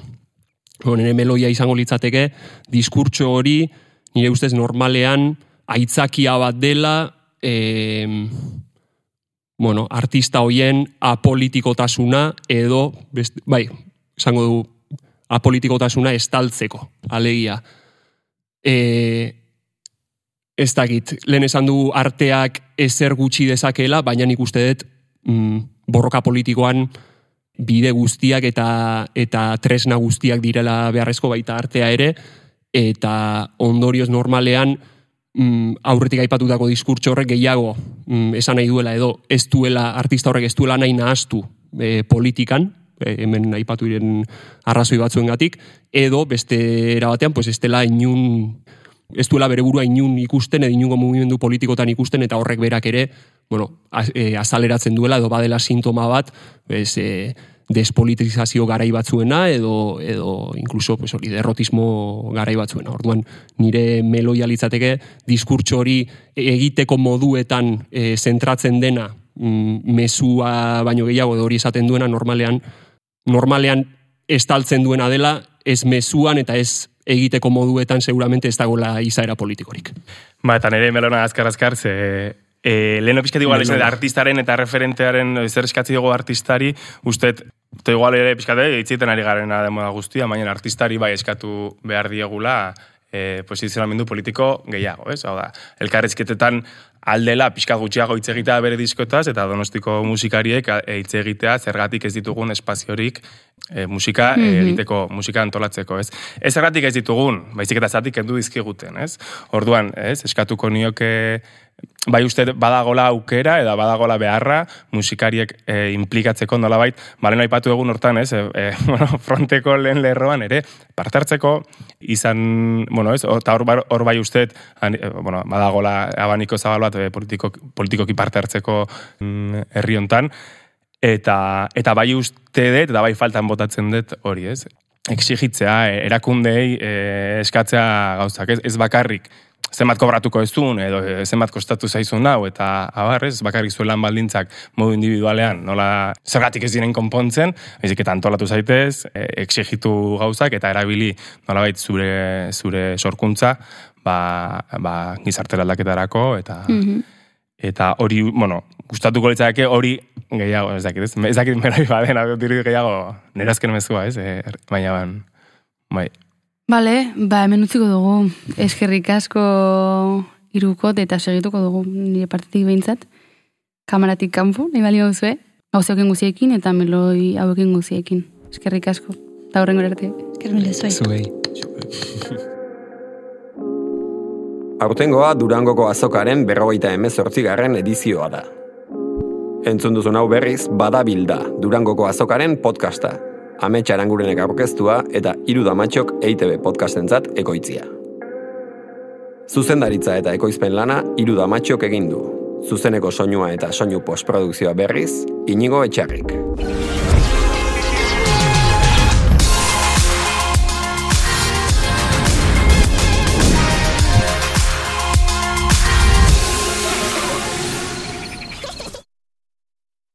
Bueno, nire meloia izango litzateke, diskurtso hori, nire ustez normalean, aitzakia bat dela, e, bueno, artista hoien apolitikotasuna edo, best, bai, esango du, apolitikotasuna estaltzeko, alegia. E, ez dakit, lehen esan du arteak ezer gutxi dezakela, baina nik uste dut mm, borroka politikoan bide guztiak eta eta tresna guztiak direla beharrezko baita artea ere, eta ondorioz normalean mm, aurretik aipatutako diskurtso horrek gehiago mm, esan nahi duela edo ez duela artista horrek ez duela nahi nahaztu e, politikan, e, hemen aipatu diren arrazoi batzuengatik, edo beste era batean pues ez dela inun ez duela bere burua inun ikusten, edo inungo mugimendu politikotan ikusten, eta horrek berak ere, bueno, e, azaleratzen duela, edo badela sintoma bat, ez, e, despolitizazio garai batzuena, edo, edo incluso, pues, hori, derrotismo garai batzuena. Orduan, nire meloia litzateke, diskurtso hori egiteko moduetan e, zentratzen dena, mm, mezua baino gehiago, edo hori esaten duena, normalean, normalean estaltzen duena dela, ez mezuan eta ez egiteko moduetan seguramente ez dagoela izaera politikorik. Ba, eta nire melona azkar-azkar, ze e, lehen pixkat igual artistaren eta referentearen zer eskatzi dugu artistari, ustet, eta igual ere pixkat, eh, itziten ari garen demoda guztia, baina artistari bai eskatu behar diegula e, posizionamendu politiko gehiago, ez? Hau da, elkarrezketetan aldela pixka gutxiago hitz egitea bere diskotaz, eta donostiko musikariek hitz egitea zergatik ez ditugun espaziorik e, musika e, egiteko, musika antolatzeko, ez? Ez zergatik ez ditugun, baizik eta zatik kendu dizkiguten, ez? Orduan, ez, eskatuko nioke bai uste badagola aukera eta badagola beharra musikariek e, implikatzeko nolabait, balen aipatu egun hortan, ez, e, e, bueno, fronteko lehen lerroan ere, parte hartzeko izan, bueno, ez, eta hor, bar- hor bai uste, bueno, badagola abaniko zabal bat e, politiko, politikoki parte hartzeko mm, herri hontan, eta, eta bai uste dut, eta bai faltan botatzen dut hori, ez, exigitzea, e, erakundei e, eskatzea gauzak, ez, ez bakarrik, zenbat kobratuko ez duen, edo e, zenbat kostatu zaizun hau, eta abar, ez, bakarrik zuen lan baldintzak modu individualean, nola zergatik ez diren konpontzen, baizik eta antolatu zaitez, e, exigitu gauzak, eta erabili nolabait zure, zure sorkuntza, ba, ba, gizarte aldaketarako, eta... Eta hori, bueno, gustatuko litzake hori gehiago, ez dakit, ez, ez dakit meroi baden, gehiago, nire azken mezua, ez, e, baina ban, bai. Bale, ba, hemen utziko dugu. Eskerrik asko irukot eta segituko dugu nire partetik behintzat. Kamaratik kanpo, nahi balio duzue. Gauzeokin guziekin eta meloi hauekin guziekin. Eskerrik asko. Eta horrengo arte. Kermile zuei. Zuei. Aurtengoa Durangoko azokaren berrogeita emezortzigarren edizioa da. Entzun duzun hau berriz, badabilda Durangoko azokaren podcasta. Amets arangurenek aurkeztua eta hiru damatxok EITB podcastentzat ekoitzia. Zuzendaritza eta ekoizpen lana hiru damatxok egin du. Zuzeneko soinua eta soinu postprodukzioa berriz, inigo etxarrik.